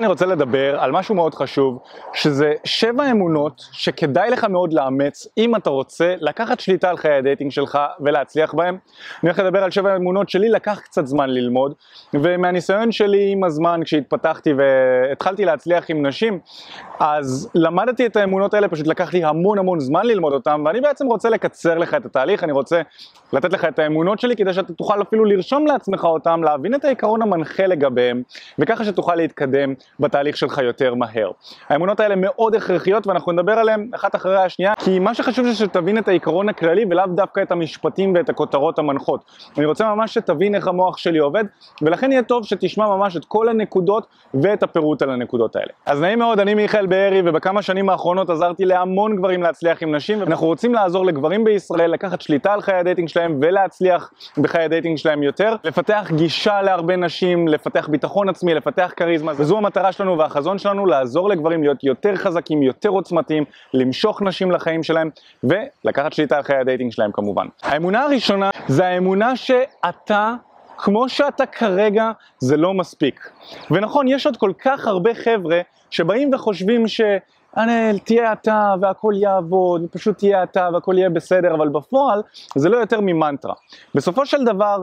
אני רוצה לדבר על משהו מאוד חשוב, שזה שבע אמונות שכדאי לך מאוד לאמץ אם אתה רוצה לקחת שליטה על חיי ה dating שלך ולהצליח בהם. אני הולך לדבר על שבע אמונות שלי לקח קצת זמן ללמוד, ומהניסיון שלי עם הזמן כשהתפתחתי והתחלתי להצליח עם נשים, אז למדתי את האמונות האלה, פשוט לקח לי המון המון זמן ללמוד אותם, ואני בעצם רוצה לקצר לך את התהליך, אני רוצה לתת לך את האמונות שלי כדי שאתה תוכל אפילו לרשום לעצמך אותם, להבין את העיקרון המנחה לגביהם, וככה שתוכל להתקדם בתהליך שלך יותר מהר. האמונות האלה מאוד הכרחיות ואנחנו נדבר עליהן אחת אחרי השנייה, כי מה שחשוב זה שתבין את העיקרון הכללי ולאו דווקא את המשפטים ואת הכותרות המנחות. אני רוצה ממש שתבין איך המוח שלי עובד, ולכן יהיה טוב שתשמע ממש את כל הנקודות ואת הפירוט על הנקודות האלה. אז נעים מאוד, אני מיכאל בארי, ובכמה שנים האחרונות עזרתי להמון גברים להצליח עם נשים, ואנחנו רוצים לעזור לגברים בישראל לקחת שליטה על חיי ה dating שלהם ולהצליח בחיי ה dating שלהם יותר, לפתח גישה להרבה נשים, לפתח ביטחון עצמי, לפתח כריזמה, וזו המטרה שלנו והחזון שלנו לעזור לגברים להיות יותר חזקים, יותר עוצמתיים, למשוך נשים לחיים שלהם ולקחת שליטה על חיי ה dating שלהם כמובן. האמונה הראשונה זה האמונה שאתה כמו שאתה כרגע זה לא מספיק. ונכון, יש עוד כל כך הרבה חבר'ה שבאים וחושבים ש... אנל, תהיה אתה והכל יעבוד, פשוט תהיה אתה והכל יהיה בסדר, אבל בפועל זה לא יותר ממנטרה. בסופו של דבר,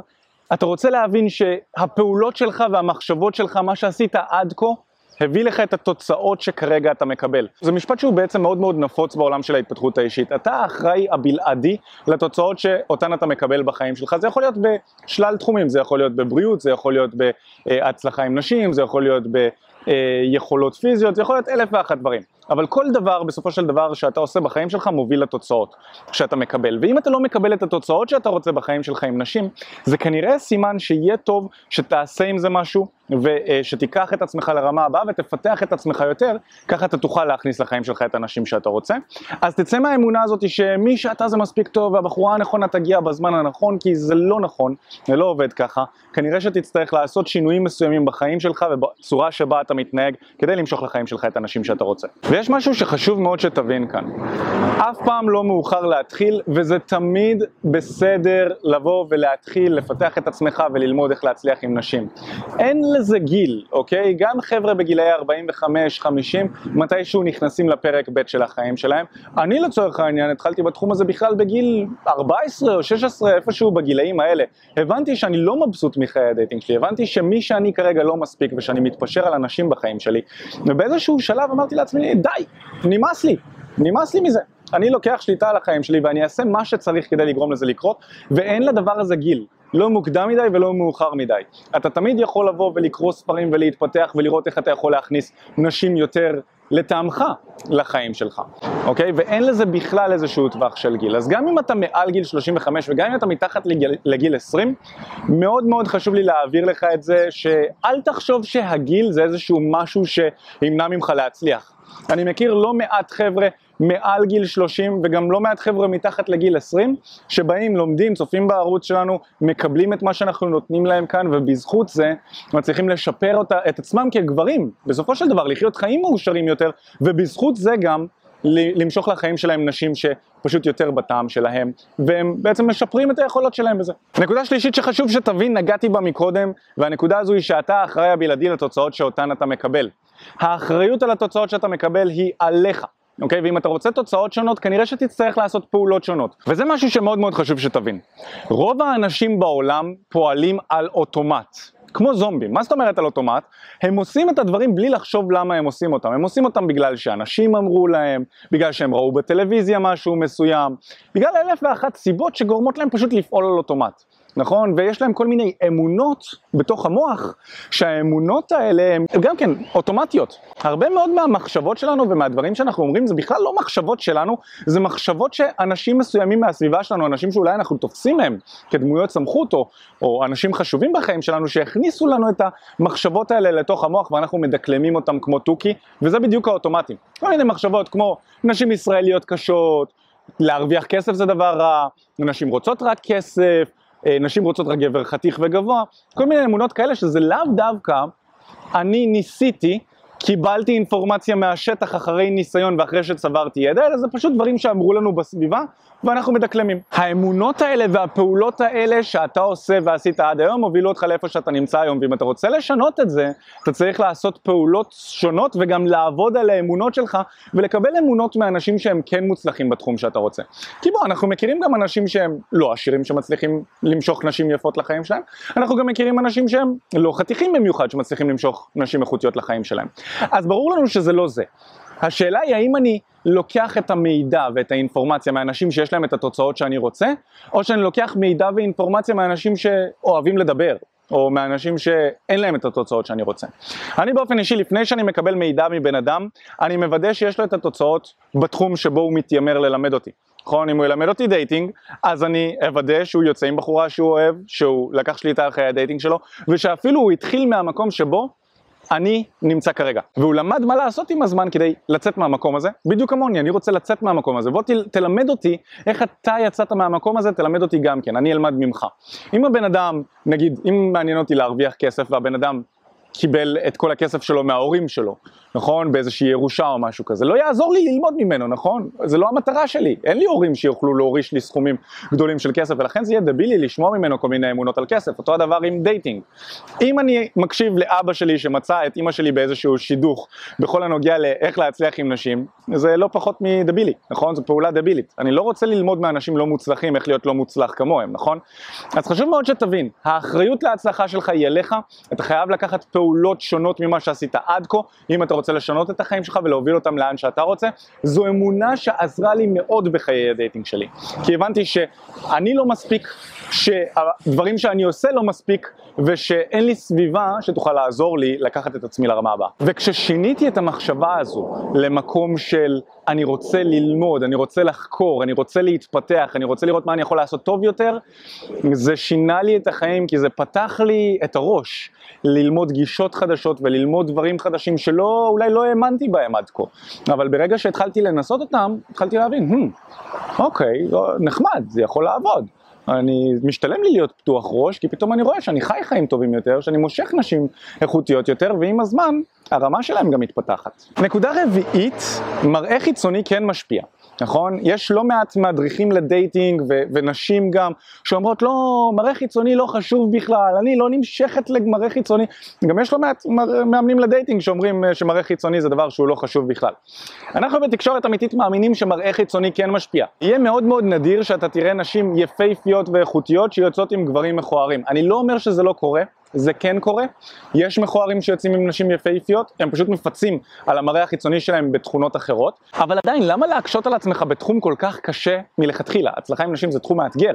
אתה רוצה להבין שהפעולות שלך והמחשבות שלך, מה שעשית עד כה, הביא לך את התוצאות שכרגע אתה מקבל. זה משפט שהוא בעצם מאוד מאוד נפוץ בעולם של ההתפתחות האישית. אתה האחראי הבלעדי לתוצאות שאותן אתה מקבל בחיים שלך. זה יכול להיות בשלל תחומים, זה יכול להיות בבריאות, זה יכול להיות בהצלחה עם נשים, זה יכול להיות ביכולות פיזיות, זה יכול להיות אלף ואחת דברים. אבל כל דבר בסופו של דבר שאתה עושה בחיים שלך מוביל לתוצאות שאתה מקבל. ואם אתה לא מקבל את התוצאות שאתה רוצה בחיים שלך עם נשים, זה כנראה סימן שיהיה טוב שתעשה עם זה משהו ושתיקח את עצמך לרמה הבאה ותפתח את עצמך יותר, ככה אתה תוכל להכניס לחיים שלך את הנשים שאתה רוצה. אז תצא מהאמונה הזאת שמי שאתה זה מספיק טוב והבחורה הנכונה תגיע בזמן הנכון, כי זה לא נכון, זה לא עובד ככה. כנראה שתצטרך לעשות שינויים מסוימים בחיים שלך ובצורה שבה אתה מתנהג כדי למשוך לחיים שלך את הנשים שאתה רוצה. ויש משהו שחשוב מאוד שתבין כאן. אף פעם לא מאוחר להתחיל, וזה תמיד בסדר לבוא ולהתחיל לפתח את עצמך וללמוד איך להצליח עם נשים. אין לזה גיל, אוקיי? גם חבר'ה בגילאי 45-50, מתישהו נכנסים לפרק ב' של החיים שלהם. אני לצורך העניין התחלתי בתחום הזה בכלל בגיל 14 או 16, איפשהו בגילאים האלה. הבנתי שאני לא מבסוט מחיי ה dating שלי, הבנתי שמי שאני כרגע לא מספיק ושאני מתפשר על אנשים בחיים שלי, ובאיזשהו שלב אמרתי לעצמי, די, נמאס לי, נמאס לי מזה. אני לוקח שליטה על החיים שלי ואני אעשה מה שצריך כדי לגרום לזה לקרות, ואין לדבר הזה גיל. לא מוקדם מדי ולא מאוחר מדי. אתה תמיד יכול לבוא ולקרוא ספרים ולהתפתח ולראות איך אתה יכול להכניס נשים יותר לטעמך לחיים שלך, אוקיי? ואין לזה בכלל איזשהו טווח של גיל. אז גם אם אתה מעל גיל 35 וגם אם אתה מתחת לגיל, לגיל 20, מאוד מאוד חשוב לי להעביר לך את זה שאל תחשוב שהגיל זה איזשהו משהו שימנע ממך להצליח. אני מכיר לא מעט חבר'ה מעל גיל 30 וגם לא מעט חבר'ה מתחת לגיל 20 שבאים, לומדים, צופים בערוץ שלנו, מקבלים את מה שאנחנו נותנים להם כאן ובזכות זה מצליחים לשפר אותה, את עצמם כגברים, בסופו של דבר לחיות חיים מאושרים יותר ובזכות זה גם למשוך לחיים שלהם נשים שפשוט יותר בטעם שלהם, והם בעצם משפרים את היכולות שלהם בזה. נקודה שלישית שחשוב שתבין, נגעתי בה מקודם, והנקודה הזו היא שאתה האחראי הבלעדי לתוצאות שאותן אתה מקבל. האחריות על התוצאות שאתה מקבל היא עליך. אוקיי? ואם אתה רוצה תוצאות שונות, כנראה שתצטרך לעשות פעולות שונות. וזה משהו שמאוד מאוד חשוב שתבין. רוב האנשים בעולם פועלים על אוטומט. כמו זומבים. מה זאת אומרת על אוטומט? הם עושים את הדברים בלי לחשוב למה הם עושים אותם. הם עושים אותם בגלל שאנשים אמרו להם, בגלל שהם ראו בטלוויזיה משהו מסוים, בגלל אלף ואחת סיבות שגורמות להם פשוט לפעול על אוטומט. נכון? ויש להם כל מיני אמונות בתוך המוח, שהאמונות האלה הן גם כן אוטומטיות. הרבה מאוד מהמחשבות שלנו ומהדברים שאנחנו אומרים זה בכלל לא מחשבות שלנו, זה מחשבות שאנשים מסוימים מהסביבה שלנו, אנשים שאולי אנחנו תופסים מהם כדמויות סמכות או, או אנשים חשובים בחיים שלנו, שהכניסו לנו את המחשבות האלה לתוך המוח ואנחנו מדקלמים אותם כמו תוכי, וזה בדיוק האוטומטים. כל מיני מחשבות כמו נשים ישראליות קשות, להרוויח כסף זה דבר רע, נשים רוצות רק כסף, נשים רוצות רק גבר חתיך וגבוה, כל מיני אמונות כאלה שזה לאו דווקא אני ניסיתי קיבלתי אינפורמציה מהשטח אחרי ניסיון ואחרי שצברתי ידע, אלא זה פשוט דברים שאמרו לנו בסביבה ואנחנו מדקלמים. האמונות האלה והפעולות האלה שאתה עושה ועשית עד היום הובילו אותך לאיפה שאתה נמצא היום, ואם אתה רוצה לשנות את זה, אתה צריך לעשות פעולות שונות וגם לעבוד על האמונות שלך ולקבל אמונות מאנשים שהם כן מוצלחים בתחום שאתה רוצה. כי בוא, אנחנו מכירים גם אנשים שהם לא עשירים שמצליחים למשוך נשים יפות לחיים שלהם, אנחנו גם מכירים אנשים שהם לא חתיכים במיוחד שמצליחים למשוך נשים איכותיות לחיים שלהם. אז ברור לנו שזה לא זה. השאלה היא האם אני לוקח את המידע ואת האינפורמציה מאנשים שיש להם את התוצאות שאני רוצה, או שאני לוקח מידע ואינפורמציה מאנשים שאוהבים לדבר, או מאנשים שאין להם את התוצאות שאני רוצה. אני באופן אישי, לפני שאני מקבל מידע מבן אדם, אני מוודא שיש לו את התוצאות בתחום שבו הוא מתיימר ללמד אותי. נכון? אם הוא ילמד אותי dating, אז אני אוודא שהוא יוצא עם בחורה שהוא אוהב, שהוא לקח שליטה חיי ה dating שלו, ושאפילו הוא התחיל מהמקום שבו אני נמצא כרגע. והוא למד מה לעשות עם הזמן כדי לצאת מהמקום הזה, בדיוק כמוני, אני רוצה לצאת מהמקום הזה. בוא תלמד אותי איך אתה יצאת מהמקום הזה, תלמד אותי גם כן, אני אלמד ממך. אם הבן אדם, נגיד, אם מעניין אותי להרוויח כסף והבן אדם קיבל את כל הכסף שלו מההורים שלו, נכון? באיזושהי ירושה או משהו כזה. לא יעזור לי ללמוד ממנו, נכון? זה לא המטרה שלי. אין לי הורים שיוכלו להוריש לי סכומים גדולים של כסף, ולכן זה יהיה דבילי לשמוע ממנו כל מיני אמונות על כסף. אותו הדבר עם dating. אם אני מקשיב לאבא שלי שמצא את אימא שלי באיזשהו שידוך בכל הנוגע לאיך להצליח עם נשים, זה לא פחות מדבילי, נכון? זו פעולה דבילית. אני לא רוצה ללמוד מאנשים לא מוצלחים איך להיות לא מוצלח כמוהם, נכון? אז חשוב מאוד שתבין, האחריות להצלחה שלך היא אליך, אתה חייב לקחת פעולות שונות ממה שעשית עד כה, אם אתה רוצה לשנות את החיים שלך ולהוביל אותם לאן שאתה רוצה. זו אמונה שעזרה לי מאוד בחיי ה dating שלי. כי הבנתי שאני לא מספיק, שהדברים שאני עושה לא מספיק, ושאין לי סביבה שתוכל לעזור לי לקחת את עצמי לרמה הבאה. וכששיניתי את המחשבה הזו למקום של אני רוצה ללמוד, אני רוצה לחקור, אני רוצה להתפתח, אני רוצה לראות מה אני יכול לעשות טוב יותר, זה שינה לי את החיים כי זה פתח לי את הראש ללמוד גישות חדשות וללמוד דברים חדשים שלא, אולי לא האמנתי בהם עד כה. אבל ברגע שהתחלתי לנסות אותם, התחלתי להבין, hmm, אוקיי, לא, נחמד, זה יכול לעבוד. אני, משתלם לי להיות פתוח ראש, כי פתאום אני רואה שאני חי חיים טובים יותר, שאני מושך נשים איכותיות יותר, ועם הזמן הרמה שלהם גם מתפתחת. נקודה רביעית, מראה חיצוני כן משפיע. נכון? יש לא מעט מדריכים לדייטינג ו- ונשים גם שאומרות לא, מראה חיצוני לא חשוב בכלל, אני לא נמשכת למראה חיצוני, גם יש לא מעט מאמנים לדייטינג שאומרים אה, שמראה חיצוני זה דבר שהוא לא חשוב בכלל. אנחנו בתקשורת אמיתית מאמינים שמראה חיצוני כן משפיע. יהיה מאוד מאוד נדיר שאתה תראה נשים יפהפיות ואיכותיות שיוצאות עם גברים מכוערים. אני לא אומר שזה לא קורה, זה כן קורה, יש מכוערים שיוצאים עם נשים יפהפיות, הם פשוט מפצים על המראה החיצוני שלהם בתכונות אחרות, אבל עדיין, למה להקשות על עצמך בתחום כל כך קשה מלכתחילה? הצלחה עם נשים זה תחום מאתגר.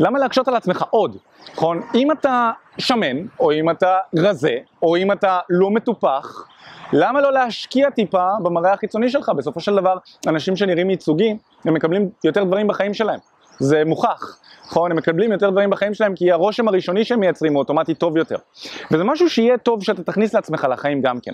למה להקשות על עצמך עוד? נכון? אם אתה שמן, או אם אתה רזה, או אם אתה לא מטופח, למה לא להשקיע טיפה במראה החיצוני שלך? בסופו של דבר, אנשים שנראים ייצוגי, הם מקבלים יותר דברים בחיים שלהם. זה מוכח, נכון? הם מקבלים יותר דברים בחיים שלהם כי הרושם הראשוני שהם מייצרים הוא אוטומטית טוב יותר. וזה משהו שיהיה טוב שאתה תכניס לעצמך לחיים גם כן.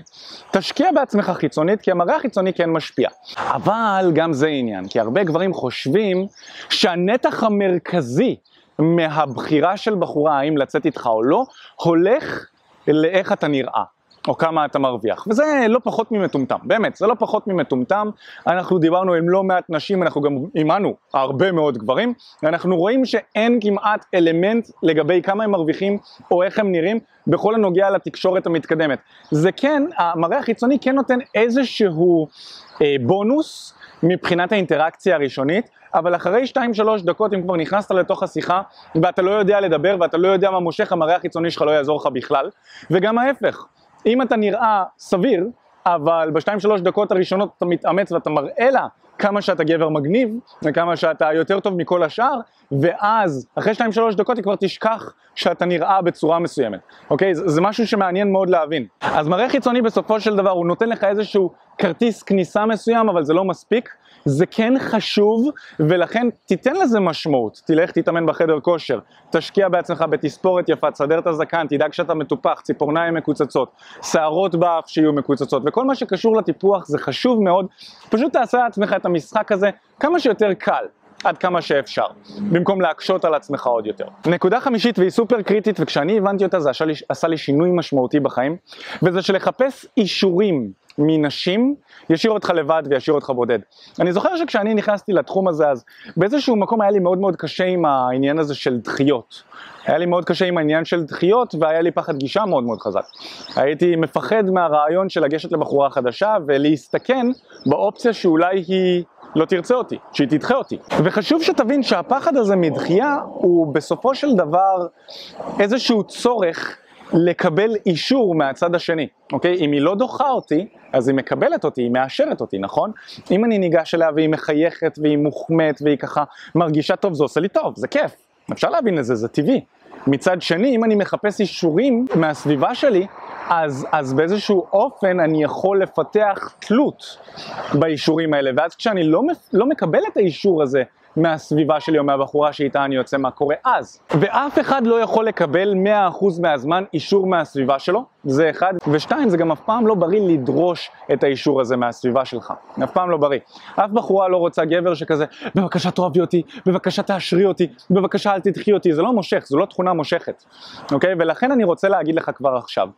תשקיע בעצמך חיצונית כי המראה החיצוני כן משפיע. אבל גם זה עניין, כי הרבה גברים חושבים שהנתח המרכזי מהבחירה של בחורה האם לצאת איתך או לא, הולך לאיך אתה נראה. או כמה אתה מרוויח, וזה לא פחות ממטומטם, באמת, זה לא פחות ממטומטם, אנחנו דיברנו עם לא מעט נשים, אנחנו גם עימנו הרבה מאוד גברים, ואנחנו רואים שאין כמעט אלמנט לגבי כמה הם מרוויחים או איך הם נראים בכל הנוגע לתקשורת המתקדמת. זה כן, המראה החיצוני כן נותן איזשהו אה, בונוס מבחינת האינטראקציה הראשונית, אבל אחרי 2-3 דקות אם כבר נכנסת לתוך השיחה ואתה לא יודע לדבר ואתה לא יודע מה מושך, המראה החיצוני שלך לא יעזור לך בכלל, וגם ההפך. אם אתה נראה סביר, אבל בשתיים שלוש דקות הראשונות אתה מתאמץ ואתה מראה לה כמה שאתה גבר מגניב וכמה שאתה יותר טוב מכל השאר ואז אחרי שתיים שלוש דקות היא כבר תשכח שאתה נראה בצורה מסוימת, אוקיי? זה, זה משהו שמעניין מאוד להבין. אז מראה חיצוני בסופו של דבר הוא נותן לך איזשהו כרטיס כניסה מסוים אבל זה לא מספיק זה כן חשוב, ולכן תיתן לזה משמעות. תלך, תתאמן בחדר כושר, תשקיע בעצמך בתספורת יפה, תסדר את הזקן, תדאג שאתה מטופח, ציפורניים מקוצצות, שערות באף שיהיו מקוצצות, וכל מה שקשור לטיפוח זה חשוב מאוד. פשוט תעשה לעצמך את המשחק הזה כמה שיותר קל. עד כמה שאפשר, במקום להקשות על עצמך עוד יותר. נקודה חמישית והיא סופר קריטית וכשאני הבנתי אותה זה עשה לי, עשה לי שינוי משמעותי בחיים וזה שלחפש אישורים מנשים ישאיר אותך לבד וישאיר אותך בודד. אני זוכר שכשאני נכנסתי לתחום הזה אז באיזשהו מקום היה לי מאוד מאוד קשה עם העניין הזה של דחיות. היה לי מאוד קשה עם העניין של דחיות והיה לי פחד גישה מאוד מאוד חזק. הייתי מפחד מהרעיון של לגשת לבחורה חדשה ולהסתכן באופציה שאולי היא לא תרצה אותי, שהיא תדחה אותי. וחשוב שתבין שהפחד הזה מדחייה הוא בסופו של דבר איזשהו צורך לקבל אישור מהצד השני, אוקיי? אם היא לא דוחה אותי, אז היא מקבלת אותי, היא מאשרת אותי, נכון? אם אני ניגש אליה והיא מחייכת והיא מוחמת והיא ככה מרגישה טוב, זה עושה לי טוב, זה כיף. אפשר להבין את זה, זה טבעי. מצד שני, אם אני מחפש אישורים מהסביבה שלי, אז, אז באיזשהו אופן אני יכול לפתח תלות באישורים האלה, ואז כשאני לא, לא מקבל את האישור הזה מהסביבה שלי או מהבחורה שאיתה אני יוצא, מה קורה אז. ואף אחד לא יכול לקבל 100% מהזמן אישור מהסביבה שלו, זה אחד. ושתיים, זה גם אף פעם לא בריא לדרוש את האישור הזה מהסביבה שלך. אף פעם לא בריא. אף בחורה לא רוצה גבר שכזה, בבקשה תאהבי אותי, בבקשה תאשרי אותי, בבקשה אל תדחי אותי, זה לא מושך, זו לא תכונה מושכת. אוקיי? ולכן אני רוצה להגיד לך כבר עכשיו,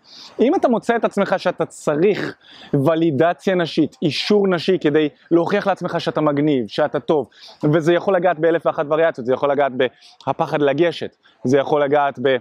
אם אתה מוצא את עצמך שאתה צריך ולידציה נשית, אישור נשי כדי להוכיח לעצמך שאתה מגניב, שאתה טוב, וזה יכול לגעת באלף ואחת וריאציות, זה יכול לגעת בפחד לגשת, זה יכול לגעת ב...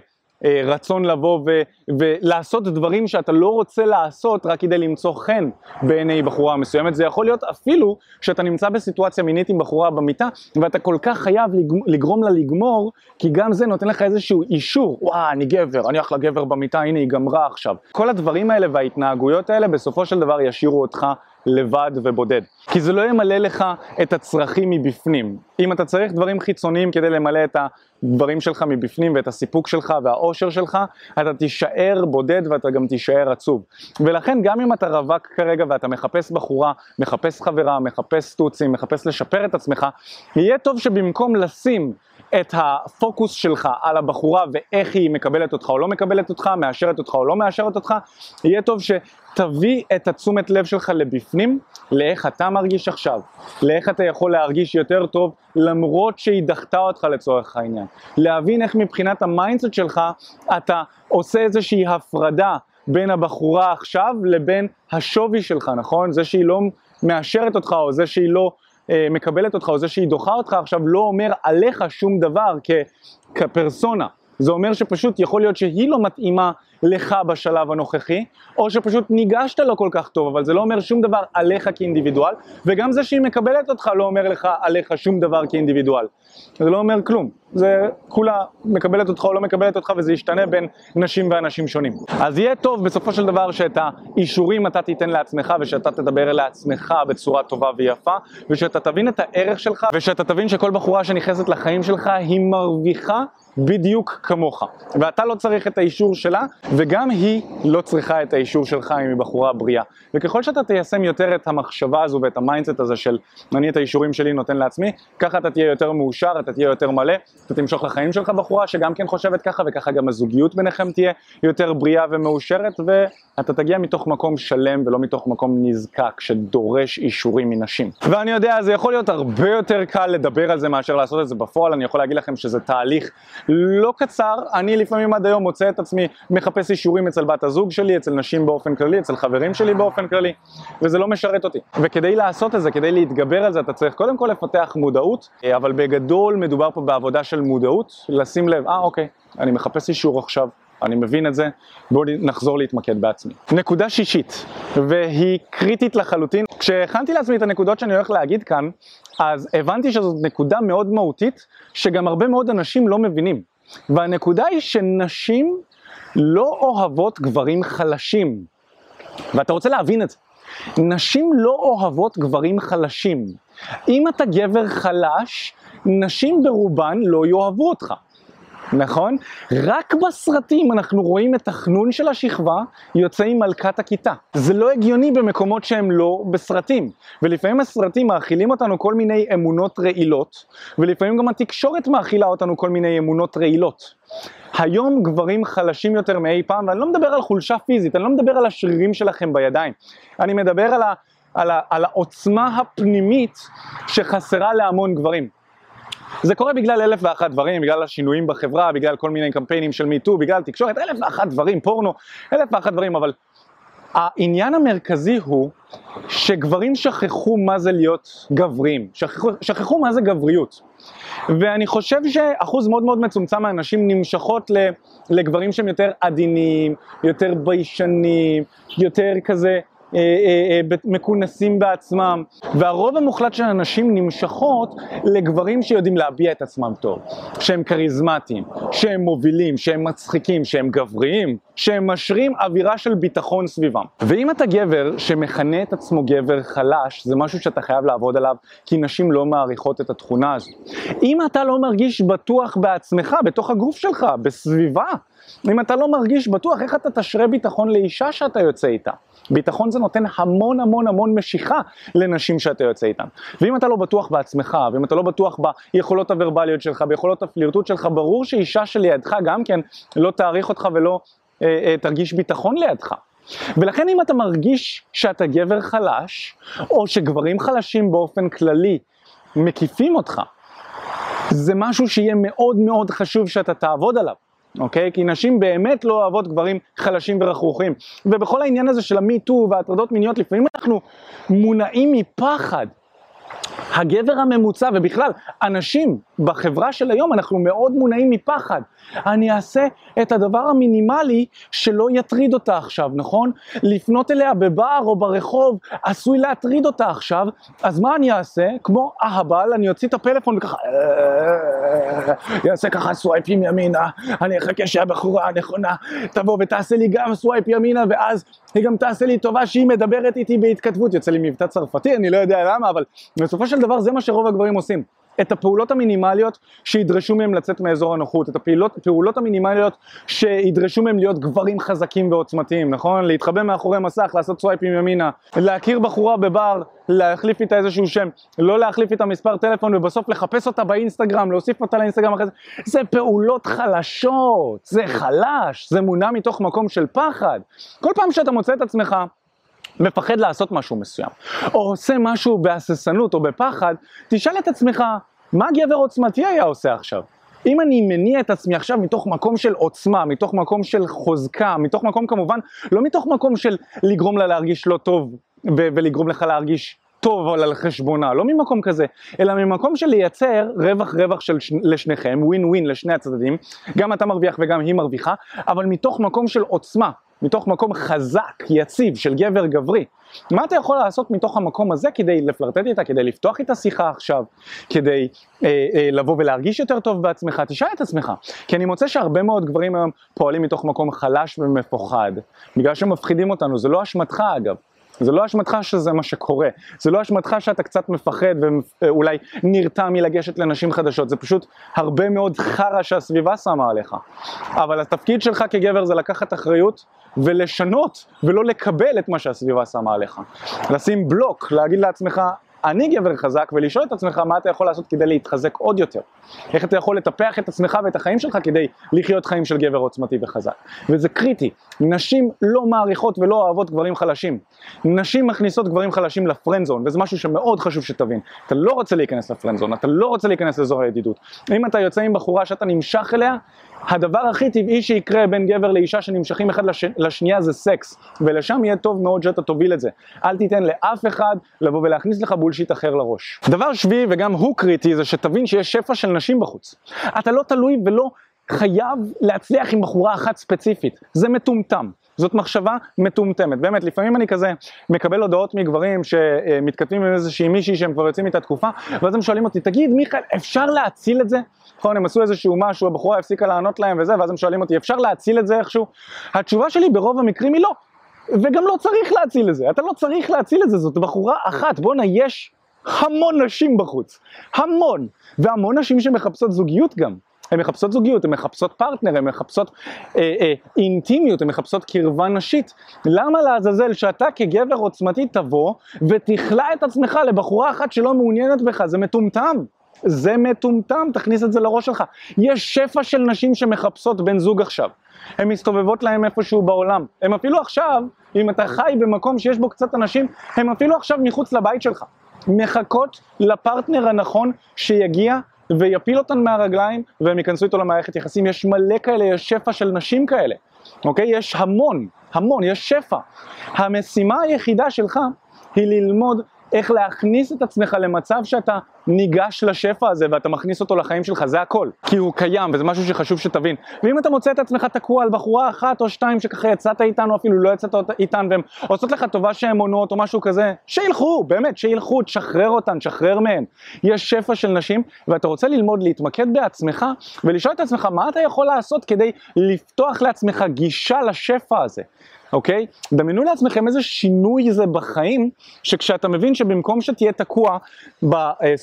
רצון לבוא ו- ולעשות דברים שאתה לא רוצה לעשות רק כדי למצוא חן בעיני בחורה מסוימת. זה יכול להיות אפילו שאתה נמצא בסיטואציה מינית עם בחורה במיטה ואתה כל כך חייב לגרום לה לגמור, כי גם זה נותן לך איזשהו אישור, וואה, אני גבר, אני אחלה גבר במיטה, הנה היא גמרה עכשיו. כל הדברים האלה וההתנהגויות האלה בסופו של דבר ישאירו אותך לבד ובודד. כי זה לא ימלא לך את הצרכים מבפנים. אם אתה צריך דברים חיצוניים כדי למלא את הדברים שלך מבפנים ואת הסיפוק שלך והאושר שלך, אתה תישאר בודד ואתה גם תישאר עצוב. ולכן גם אם אתה רווק כרגע ואתה מחפש בחורה, מחפש חברה, מחפש סטוצים, מחפש לשפר את עצמך, יהיה טוב שבמקום לשים את הפוקוס שלך על הבחורה ואיך היא מקבלת אותך או לא מקבלת אותך, מאשרת אותך או לא מאשרת אותך, יהיה טוב שתביא את התשומת לב שלך לבפנים, לאיך אתה מרגיש עכשיו, לאיך אתה יכול להרגיש יותר טוב למרות שהיא דחתה אותך לצורך העניין. להבין איך מבחינת ה mindset שלך אתה עושה איזושהי הפרדה בין הבחורה עכשיו לבין השווי שלך, נכון? זה שהיא לא מאשרת אותך או זה שהיא לא מקבלת אותך או זה שהיא דוחה אותך עכשיו לא אומר עליך שום דבר כ, כפרסונה. זה אומר שפשוט יכול להיות שהיא לא מתאימה לך בשלב הנוכחי, או שפשוט ניגשת לא כל כך טוב, אבל זה לא אומר שום דבר עליך כאינדיבידואל, וגם זה שהיא מקבלת אותך לא אומר לך עליך שום דבר כאינדיבידואל. זה לא אומר כלום, זה כולה מקבלת אותך או לא מקבלת אותך וזה ישתנה בין נשים ואנשים שונים. אז יהיה טוב בסופו של דבר שאת האישורים אתה תיתן לעצמך ושאתה תדבר אל עצמך בצורה טובה ויפה ושאתה תבין את הערך שלך ושאתה תבין שכל בחורה שנכנסת לחיים שלך היא מרוויחה בדיוק כמוך ואתה לא צריך את האישור שלה וגם היא לא צריכה את האישור שלך אם היא בחורה בריאה וככל שאתה תיישם יותר את המחשבה הזו ואת ה mindset הזה של אני את האישורים שלי נותן לעצמי ככה אתה תהיה יותר מאושר, אתה תהיה יותר מלא אתה תמשוך לחיים שלך בחורה שגם כן חושבת ככה וככה גם הזוגיות ביניכם תהיה יותר בריאה ומאושרת ואתה תגיע מתוך מקום שלם ולא מתוך מקום נזקק שדורש אישורים מנשים. ואני יודע זה יכול להיות הרבה יותר קל לדבר על זה מאשר לעשות את זה בפועל. אני יכול להגיד לכם שזה תהליך לא קצר, אני לפעמים עד היום מוצא את עצמי מחפש אישורים אצל בת הזוג שלי, אצל נשים באופן כללי, אצל חברים שלי באופן כללי, וזה לא משרת אותי. וכדי לעשות את זה, כדי להתגבר על זה, אתה צריך קודם כל לפתח מודעות, אבל בגדול מדובר פה בעבודה של מודעות, לשים לב, אה אוקיי, אני מחפש אישור עכשיו, אני מבין את זה, בואו נחזור להתמקד בעצמי. נקודה שישית, והיא קריטית לחלוטין. כשהכנתי לעצמי את הנקודות שאני הולך להגיד כאן, אז הבנתי שזאת נקודה מאוד מהותית, שגם הרבה מאוד אנשים לא מבינים. והנקודה היא שנשים לא אוהבות גברים חלשים. ואתה רוצה להבין את זה. נשים לא אוהבות גברים חלשים. אם אתה גבר חלש, נשים ברובן לא יאהבו אותך. נכון? רק בסרטים אנחנו רואים את החנון של השכבה יוצא עם מלכת הכיתה. זה לא הגיוני במקומות שהם לא בסרטים. ולפעמים הסרטים מאכילים אותנו כל מיני אמונות רעילות, ולפעמים גם התקשורת מאכילה אותנו כל מיני אמונות רעילות. היום גברים חלשים יותר מאי פעם, ואני לא מדבר על חולשה פיזית, אני לא מדבר על השרירים שלכם בידיים, אני מדבר על, ה, על, ה, על העוצמה הפנימית שחסרה להמון גברים. זה קורה בגלל אלף ואחת דברים, בגלל השינויים בחברה, בגלל כל מיני קמפיינים של מיטו, בגלל תקשורת, אלף ואחת דברים, פורנו, אלף ואחת דברים, אבל העניין המרכזי הוא שגברים שכחו מה זה להיות גברים, שכחו, שכחו מה זה גבריות. ואני חושב שאחוז מאוד מאוד מצומצם מהנשים נמשכות לגברים שהם יותר עדינים, יותר ביישנים, יותר כזה מכונסים בעצמם, והרוב המוחלט של הנשים נמשכות לגברים שיודעים להביע את עצמם טוב, שהם כריזמטיים, שהם מובילים, שהם מצחיקים, שהם גבריים, שהם משרים אווירה של ביטחון סביבם. ואם אתה גבר שמכנה את עצמו גבר חלש, זה משהו שאתה חייב לעבוד עליו, כי נשים לא מעריכות את התכונה הזו. אם אתה לא מרגיש בטוח בעצמך, בתוך הגוף שלך, בסביבה, אם אתה לא מרגיש בטוח, איך אתה תשרה ביטחון לאישה שאתה יוצא איתה? ביטחון זה נותן המון המון המון משיכה לנשים שאתה יוצא איתן. ואם אתה לא בטוח בעצמך, ואם אתה לא בטוח ביכולות הוורבליות שלך, ביכולות הפלירטוט שלך, ברור שאישה שלידך גם כן לא תעריך אותך ולא אה, אה, תרגיש ביטחון לידך. ולכן אם אתה מרגיש שאתה גבר חלש, או שגברים חלשים באופן כללי מקיפים אותך, זה משהו שיהיה מאוד מאוד חשוב שאתה תעבוד עליו. אוקיי? כי נשים באמת לא אוהבות גברים חלשים ורכרוכים. ובכל העניין הזה של המיטו וההטרדות מיניות, לפעמים אנחנו מונעים מפחד. הגבר הממוצע, ובכלל, אנשים בחברה של היום, אנחנו מאוד מונעים מפחד. אני אעשה את הדבר המינימלי שלא יטריד אותה עכשיו, נכון? לפנות אליה בבר או ברחוב עשוי להטריד אותה עכשיו, אז מה אני אעשה? כמו אהבל, אני אוציא את הפלאפון וככה, יעשה ככה סווייפים ימינה, אני אחכה שהבחורה הנכונה תבוא ותעשה לי גם swipe ימינה, ואז היא גם תעשה לי טובה שהיא מדברת איתי בהתכתבות, יוצא לי מבטא צרפתי, אני לא יודע למה, אבל בסופו של דבר זה מה שרוב הגברים עושים. את הפעולות המינימליות שידרשו מהם לצאת מאזור הנוחות, את הפעולות, הפעולות המינימליות שידרשו מהם להיות גברים חזקים ועוצמתיים, נכון? להתחבא מאחורי מסך, לעשות סווייפים ימינה, להכיר בחורה בבר, להחליף איתה איזשהו שם, לא להחליף איתה מספר טלפון ובסוף לחפש אותה באינסטגרם, להוסיף אותה לאינסטגרם אחרי זה, זה פעולות חלשות, זה חלש, זה מונע מתוך מקום של פחד. כל פעם שאתה מוצא את עצמך מפחד לעשות משהו מסוים, או עושה משהו בהססנות או בפחד, תשאל את עצמך, מה גבר עוצמתי היה עושה עכשיו? אם אני מניע את עצמי עכשיו מתוך מקום של עוצמה, מתוך מקום של חוזקה, מתוך מקום כמובן, לא מתוך מקום של לגרום לה להרגיש לא טוב ו- ולגרום לך להרגיש טוב על חשבונה, לא ממקום כזה, אלא ממקום של לייצר רווח רווח של ש... לשניכם, ווין ווין לשני הצדדים, גם אתה מרוויח וגם היא מרוויחה, אבל מתוך מקום של עוצמה, מתוך מקום חזק, יציב, של גבר גברי. מה אתה יכול לעשות מתוך המקום הזה כדי לפלרטט איתה, כדי לפתוח איתה שיחה עכשיו, כדי אה, אה, לבוא ולהרגיש יותר טוב בעצמך? תשאל את עצמך. כי אני מוצא שהרבה מאוד גברים היום פועלים מתוך מקום חלש ומפוחד, בגלל שהם מפחידים אותנו, זה לא אשמתך אגב. זה לא אשמתך שזה מה שקורה, זה לא אשמתך שאתה קצת מפחד ואולי נרתע מלגשת לנשים חדשות, זה פשוט הרבה מאוד חרא שהסביבה שמה עליך. אבל התפקיד שלך כגבר זה לקחת אחריות ולשנות ולא לקבל את מה שהסביבה שמה עליך. לשים בלוק, להגיד לעצמך, אני גבר חזק, ולשאול את עצמך מה אתה יכול לעשות כדי להתחזק עוד יותר. איך אתה יכול לטפח את עצמך ואת החיים שלך כדי לחיות חיים של גבר עוצמתי וחזק. וזה קריטי. נשים לא מעריכות ולא אוהבות גברים חלשים. נשים מכניסות גברים חלשים לפרנזון, וזה משהו שמאוד חשוב שתבין. אתה לא רוצה להיכנס לפרנזון, אתה לא רוצה להיכנס לאזור הידידות. אם אתה יוצא עם בחורה שאתה נמשך אליה, הדבר הכי טבעי שיקרה בין גבר לאישה שנמשכים אחד לש... לשנייה זה סקס, ולשם יהיה טוב מאוד שאתה תוביל את זה. אל תיתן לאף אחד לבוא ולהכניס לך בולשיט אחר לראש. דבר שביעי וגם הוא קריטי זה שתבין שיש שפע של נשים בחוץ. אתה לא תלוי ולא חייב להצליח עם בחורה אחת ספציפית, זה מטומטם. זאת מחשבה מטומטמת. באמת, לפעמים אני כזה מקבל הודעות מגברים שמתכתבים עם איזושהי מישהי שהם כבר יוצאים איתה תקופה, ואז הם שואלים אותי, תגיד מיכאל, אפשר להציל את זה? נכון, הם עשו איזשהו משהו, הבחורה הפסיקה לענות להם וזה, ואז הם שואלים אותי, אפשר להציל את זה איכשהו? התשובה שלי ברוב המקרים היא לא. וגם לא צריך להציל את זה, אתה לא צריך להציל את זה, זאת בחורה אחת, בואנה, יש המון נשים בחוץ, המון, והמון נשים שמחפשות זוגיות גם. הן מחפשות זוגיות, הן מחפשות פרטנר, הן מחפשות אה, אה, אינטימיות, הן מחפשות קרבה נשית. למה לעזאזל שאתה כגבר עוצמתי תבוא ותכלא את עצמך לבחורה אחת שלא מעוניינת בך? זה מטומטם. זה מטומטם, תכניס את זה לראש שלך. יש שפע של נשים שמחפשות בן זוג עכשיו. הן מסתובבות להם איפשהו בעולם. הן אפילו עכשיו, אם אתה חי במקום שיש בו קצת אנשים, הן אפילו עכשיו מחוץ לבית שלך. מחכות לפרטנר הנכון שיגיע ויפיל אותן מהרגליים והם ייכנסו איתו למערכת יחסים. יש מלא כאלה, יש שפע של נשים כאלה. אוקיי? יש המון, המון, יש שפע. המשימה היחידה שלך היא ללמוד איך להכניס את עצמך למצב שאתה ניגש לשפע הזה ואתה מכניס אותו לחיים שלך, זה הכל. כי הוא קיים וזה משהו שחשוב שתבין. ואם אתה מוצא את עצמך תקוע על בחורה אחת או שתיים שככה יצאת איתן או אפילו לא יצאת איתן והן עושות לך טובה שהן עונות או משהו כזה, שילכו, באמת, שילכו, תשחרר אותן, תשחרר מהן. יש שפע של נשים ואתה רוצה ללמוד להתמקד בעצמך ולשאול את עצמך מה אתה יכול לעשות כדי לפתוח לעצמך גישה לשפע הזה. אוקיי? דמיינו לעצמכם איזה שינוי זה בחיים, שכשאתה מבין שבמקום שתהיה תקוע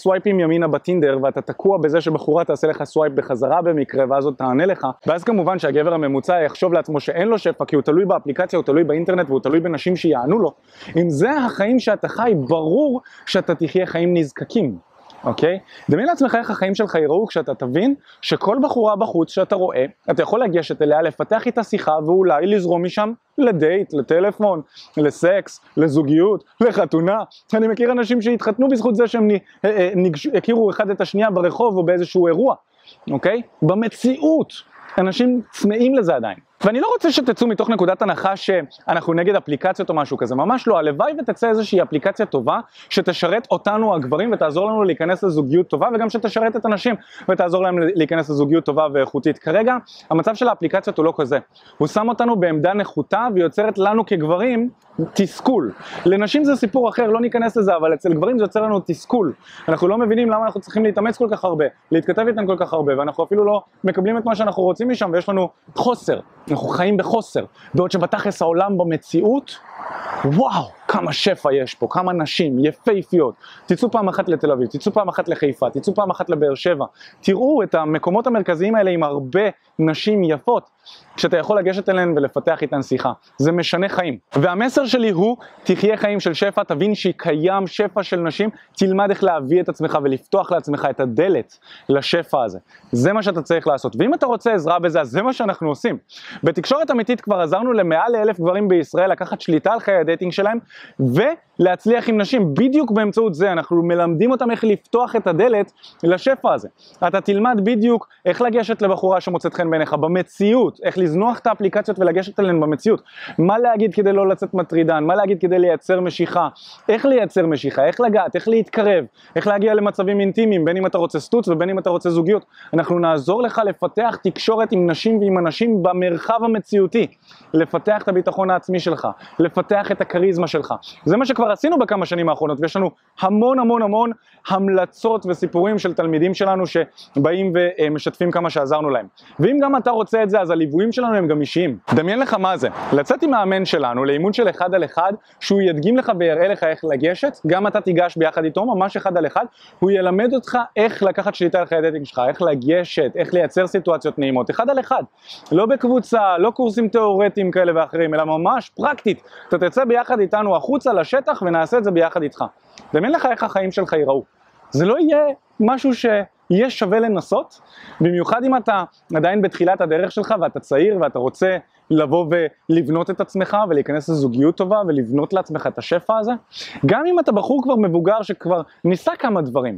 בסווייפים ימינה בטינדר, ואתה תקוע בזה שבחורה תעשה לך סווייפ בחזרה במקרה, ואז עוד תענה לך, ואז כמובן שהגבר הממוצע יחשוב לעצמו שאין לו שפע, כי הוא תלוי באפליקציה, הוא תלוי באינטרנט, והוא תלוי בנשים שיענו לו. אם זה החיים שאתה חי, ברור שאתה תחיה חיים נזקקים. אוקיי? דמיין לעצמך איך החיים שלך יראו כשאתה תבין שכל בחורה בחוץ שאתה רואה, אתה יכול לגשת אליה, לפתח איתה שיחה ואולי לזרום משם לדייט, לטלפון, לסקס, לזוגיות, לחתונה. אני מכיר אנשים שהתחתנו בזכות זה שהם אה, אה, הכירו אחד את השנייה ברחוב או באיזשהו אירוע, אוקיי? במציאות. אנשים צמאים לזה עדיין. ואני לא רוצה שתצאו מתוך נקודת הנחה שאנחנו נגד אפליקציות או משהו כזה, ממש לא, הלוואי ותצא איזושהי אפליקציה טובה שתשרת אותנו הגברים ותעזור לנו להיכנס לזוגיות טובה וגם שתשרת את הנשים ותעזור להם להיכנס לזוגיות טובה ואיכותית. כרגע המצב של האפליקציות הוא לא כזה, הוא שם אותנו בעמדה נחותה ויוצרת לנו כגברים תסכול. לנשים זה סיפור אחר, לא ניכנס לזה, אבל אצל גברים זה יוצר לנו תסכול. אנחנו לא מבינים למה אנחנו צריכים להתאמץ כל כך הרבה, להתכתב איתן כל כך הרבה, ואנחנו אפילו לא מקבלים את מה שאנחנו רוצים משם ויש לנו חוסר. אנחנו חיים בחוסר, בעוד שבתכלס העולם במציאות, וואו, כמה שפע יש פה, כמה נשים יפהפיות. תצאו פעם אחת לתל אביב, תצאו פעם אחת לחיפה, תצאו פעם אחת לבאר שבע. תראו את המקומות המרכזיים האלה עם הרבה נשים יפות, שאתה יכול לגשת אליהן ולפתח איתן שיחה. זה משנה חיים. והמסר שלי הוא, תחיה חיים של שפע, תבין שקיים שפע של נשים, תלמד איך להביא את עצמך ולפתוח לעצמך את הדלת לשפע הזה. זה מה שאתה צריך לעשות. ואם אתה רוצה עזרה בזה, אז זה מה שאנחנו עושים. בתקשורת אמיתית כבר עזרנו למעל לאלף גברים בישראל לקחת שליטה על חיי הדייטינג שלהם, ולהצליח עם נשים. בדיוק באמצעות זה אנחנו מלמדים אותם איך לפתוח את הדלת לשפע הזה. אתה תלמד בדיוק איך לגשת לבחורה שמוצאת חן בעיניך במציאות, איך לזנוח את האפליקציות ולגשת אליהן במציאות, מה להגיד כדי לא לצאת מטרידן, מה להגיד כדי לייצר משיכה, איך לייצר משיכה, איך לגעת, איך להתקרב, איך להגיע למצבים אינטימיים, בין אם אתה רוצה סטוץ ובין אם אתה רוצה זוגיות. אנחנו נעזור לך לפתח תקשורת עם נשים ועם אנשים במרחב המציאותי, לפתח את הביטחון העצמי שלך, לפתח את הכריזמה שלך. זה מה שכבר עשינו בכמה שנים האחרונות, ויש לנו המון המון המון המלצות וסיפורים של תלמידים שלנו שבאים ומשתפים כמה שעזרנו להם. ואם גם אתה רוצה את זה, אז הליוויים שלנו הם גם אישיים. דמיין לך מה זה, לצאת עם מאמן שלנו לאימון של אחד על אחד, שהוא ידגים לך ויראה לך איך לגשת, גם אתה תיגש ביחד איתו, ממש אחד על אחד, הוא ילמד אותך איך לקחת שליטה על חיי הדייטינג שלך, איך לגשת, איך לייצר סיטואציות נעימות, אחד על אחד, לא בקבוצה, לא קורסים תיאורטיים כאלה ואחרים, אלא ממש פרקטית, אתה תצא ביחד איתנו החוצה לשטח ונעשה את זה ביחד איתך. דמיין לך איך החיים שלך ייראו. זה לא יהיה משהו שיהיה שווה לנסות, במיוחד אם אתה עדיין בתחילת הדרך שלך ואתה צעיר ואתה רוצה לבוא ולבנות את עצמך ולהיכנס לזוגיות טובה ולבנות לעצמך את השפע הזה. גם אם אתה בחור כבר מבוגר שכבר ניסה כמה דברים,